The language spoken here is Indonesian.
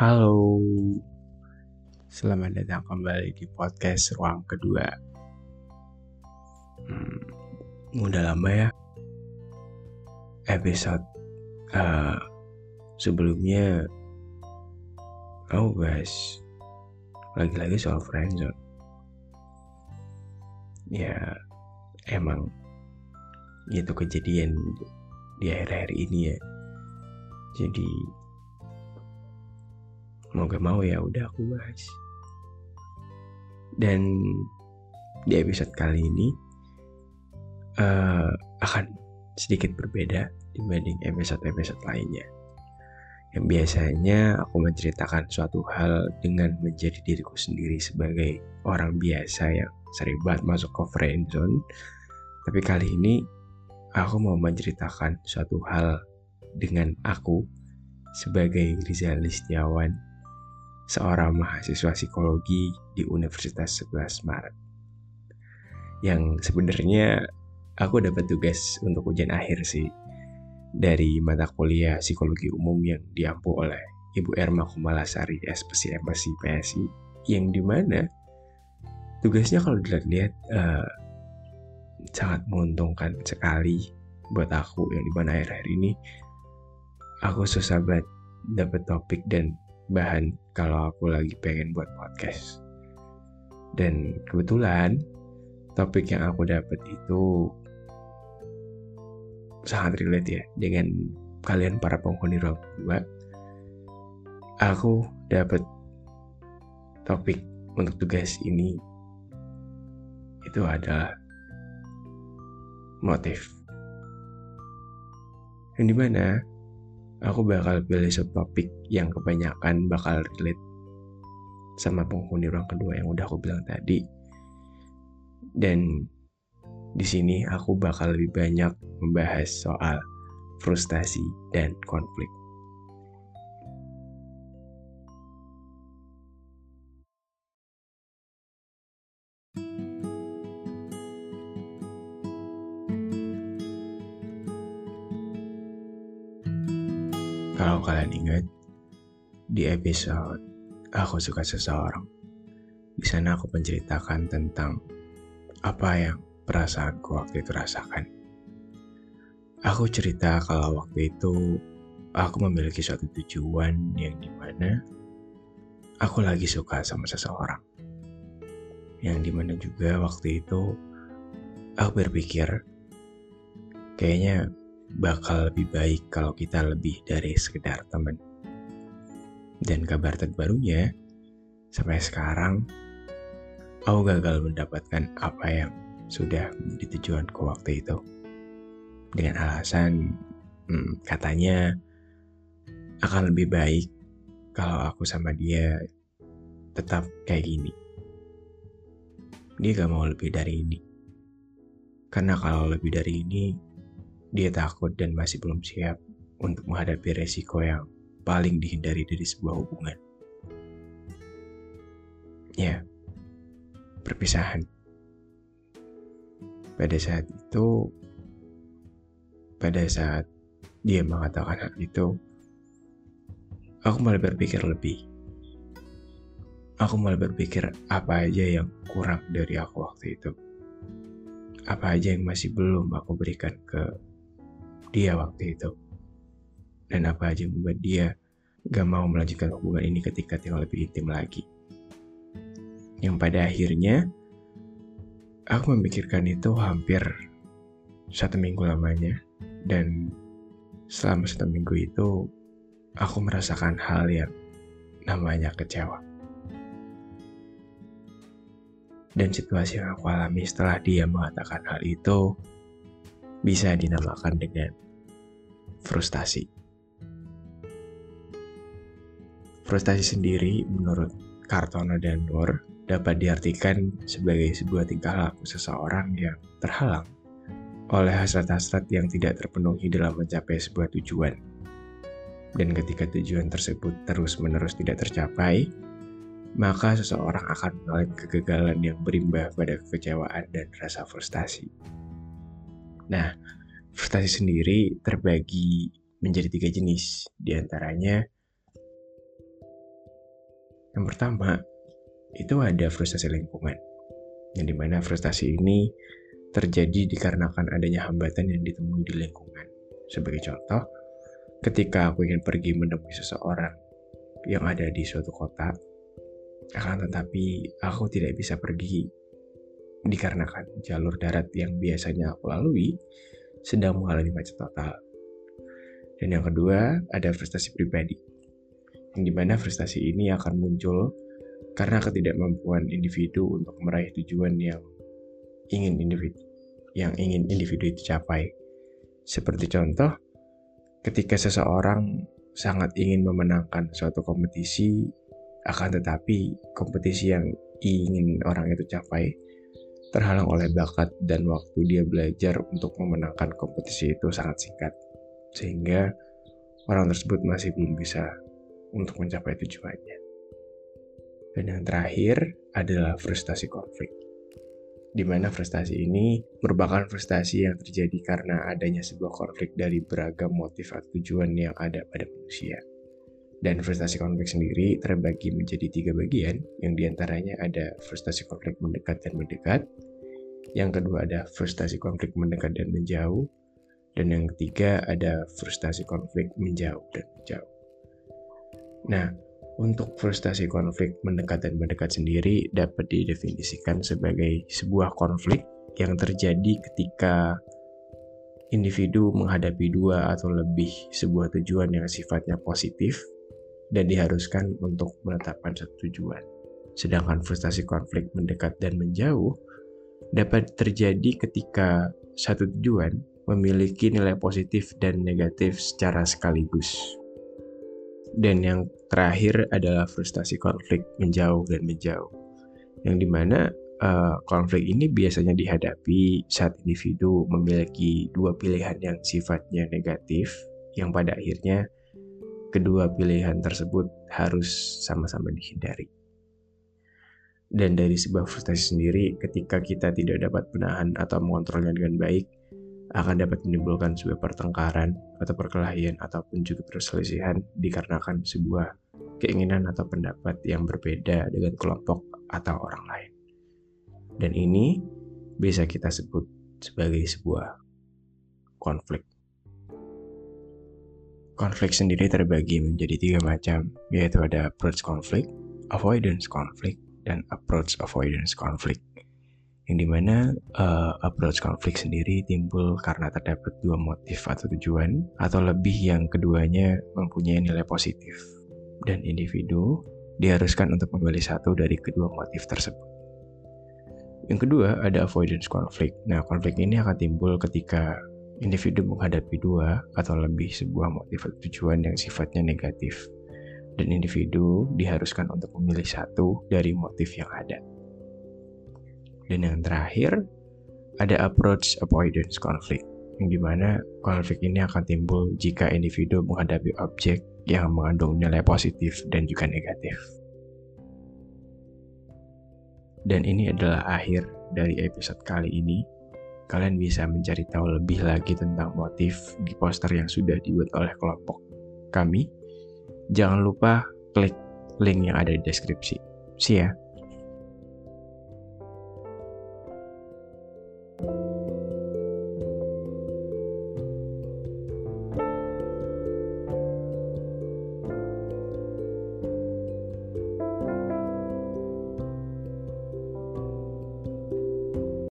Halo, selamat datang kembali di podcast ruang kedua. Hmm, udah lama ya? Episode uh, sebelumnya oh guys lagi-lagi soal friendzone. Ya emang itu kejadian di akhir-akhir ini ya. Jadi mau gak mau ya udah aku bahas dan di episode kali ini uh, akan sedikit berbeda dibanding episode-episode lainnya yang biasanya aku menceritakan suatu hal dengan menjadi diriku sendiri sebagai orang biasa yang sering banget masuk ke friend zone. Tapi kali ini aku mau menceritakan suatu hal dengan aku sebagai Rizal Listiawan, seorang mahasiswa psikologi di Universitas 11 Maret. Yang sebenarnya aku dapat tugas untuk ujian akhir sih dari mata kuliah psikologi umum yang diampu oleh Ibu Erma Kumalasari SPC MPC PSI yang di mana tugasnya kalau dilihat-lihat uh, sangat menguntungkan sekali buat aku yang di mana akhir-akhir ini aku susah banget dapat topik dan bahan kalau aku lagi pengen buat podcast dan kebetulan topik yang aku dapat itu sangat relate ya dengan kalian para penghuni ruang kedua. Aku dapat topik untuk tugas ini itu adalah motif. Yang di mana aku bakal pilih topik yang kebanyakan bakal relate sama penghuni ruang kedua yang udah aku bilang tadi. Dan di sini aku bakal lebih banyak membahas soal frustasi dan konflik. Kalau kalian ingat, di episode Aku Suka Seseorang, di sana aku menceritakan tentang apa yang perasaanku waktu itu rasakan. Aku cerita kalau waktu itu aku memiliki suatu tujuan yang di mana aku lagi suka sama seseorang. Yang di mana juga waktu itu aku berpikir kayaknya bakal lebih baik kalau kita lebih dari sekedar teman. Dan kabar terbarunya, sampai sekarang, aku gagal mendapatkan apa yang sudah menjadi tujuanku waktu itu. Dengan alasan hmm, katanya akan lebih baik kalau aku sama dia tetap kayak gini. Dia gak mau lebih dari ini. Karena kalau lebih dari ini, dia takut dan masih belum siap untuk menghadapi resiko yang paling dihindari dari sebuah hubungan. Ya, perpisahan. Pada saat itu pada saat dia mengatakan hal itu aku malah berpikir lebih. Aku malah berpikir apa aja yang kurang dari aku waktu itu. Apa aja yang masih belum aku berikan ke dia waktu itu. Dan apa aja yang membuat dia gak mau melanjutkan hubungan ini ketika tinggal lebih intim lagi. Yang pada akhirnya Aku memikirkan itu hampir satu minggu lamanya. Dan selama satu minggu itu aku merasakan hal yang namanya kecewa. Dan situasi yang aku alami setelah dia mengatakan hal itu bisa dinamakan dengan frustasi. Frustasi sendiri menurut Kartono dan Nur dapat diartikan sebagai sebuah tingkah laku seseorang yang terhalang oleh hasrat-hasrat yang tidak terpenuhi dalam mencapai sebuah tujuan. Dan ketika tujuan tersebut terus-menerus tidak tercapai, maka seseorang akan mengalami kegagalan yang berimbah pada kekecewaan dan rasa frustasi. Nah, frustasi sendiri terbagi menjadi tiga jenis, di antaranya Yang pertama, itu ada frustasi lingkungan. Yang di mana frustasi ini terjadi dikarenakan adanya hambatan yang ditemui di lingkungan. Sebagai contoh, ketika aku ingin pergi menemui seseorang yang ada di suatu kota, akan tetapi aku tidak bisa pergi dikarenakan jalur darat yang biasanya aku lalui sedang mengalami macet total. Dan yang kedua, ada frustasi pribadi. Yang di mana frustasi ini akan muncul karena ketidakmampuan individu untuk meraih tujuan yang ingin individu yang ingin individu itu capai. Seperti contoh, ketika seseorang sangat ingin memenangkan suatu kompetisi, akan tetapi kompetisi yang ingin orang itu capai terhalang oleh bakat dan waktu dia belajar untuk memenangkan kompetisi itu sangat singkat. Sehingga orang tersebut masih belum bisa untuk mencapai tujuannya. Dan yang terakhir adalah frustasi konflik. Di mana frustasi ini merupakan frustasi yang terjadi karena adanya sebuah konflik dari beragam motif atau tujuan yang ada pada manusia. Dan frustasi konflik sendiri terbagi menjadi tiga bagian, yang di antaranya ada frustasi konflik mendekat dan mendekat, yang kedua ada frustasi konflik mendekat dan menjauh, dan yang ketiga ada frustasi konflik menjauh dan menjauh. Nah, untuk frustasi konflik mendekat dan mendekat sendiri dapat didefinisikan sebagai sebuah konflik yang terjadi ketika individu menghadapi dua atau lebih sebuah tujuan yang sifatnya positif dan diharuskan untuk menetapkan satu tujuan. Sedangkan frustasi konflik mendekat dan menjauh dapat terjadi ketika satu tujuan memiliki nilai positif dan negatif secara sekaligus. Dan yang terakhir adalah frustasi konflik menjauh dan menjauh. Yang di mana uh, konflik ini biasanya dihadapi saat individu memiliki dua pilihan yang sifatnya negatif, yang pada akhirnya kedua pilihan tersebut harus sama-sama dihindari. Dan dari sebuah frustasi sendiri, ketika kita tidak dapat menahan atau mengontrolnya dengan baik, akan dapat menimbulkan sebuah pertengkaran atau perkelahian ataupun juga perselisihan dikarenakan sebuah keinginan atau pendapat yang berbeda dengan kelompok atau orang lain. Dan ini bisa kita sebut sebagai sebuah konflik. Konflik sendiri terbagi menjadi tiga macam, yaitu ada approach conflict, avoidance conflict, dan approach avoidance conflict yang di mana uh, approach konflik sendiri timbul karena terdapat dua motif atau tujuan atau lebih yang keduanya mempunyai nilai positif dan individu diharuskan untuk memilih satu dari kedua motif tersebut. Yang kedua ada avoidance konflik. Nah konflik ini akan timbul ketika individu menghadapi dua atau lebih sebuah motif tujuan yang sifatnya negatif dan individu diharuskan untuk memilih satu dari motif yang ada. Dan yang terakhir, ada approach avoidance conflict, yang di mana konflik ini akan timbul jika individu menghadapi objek yang mengandung nilai positif dan juga negatif. Dan ini adalah akhir dari episode kali ini. Kalian bisa mencari tahu lebih lagi tentang motif di poster yang sudah dibuat oleh kelompok kami. Jangan lupa klik link yang ada di deskripsi. See ya!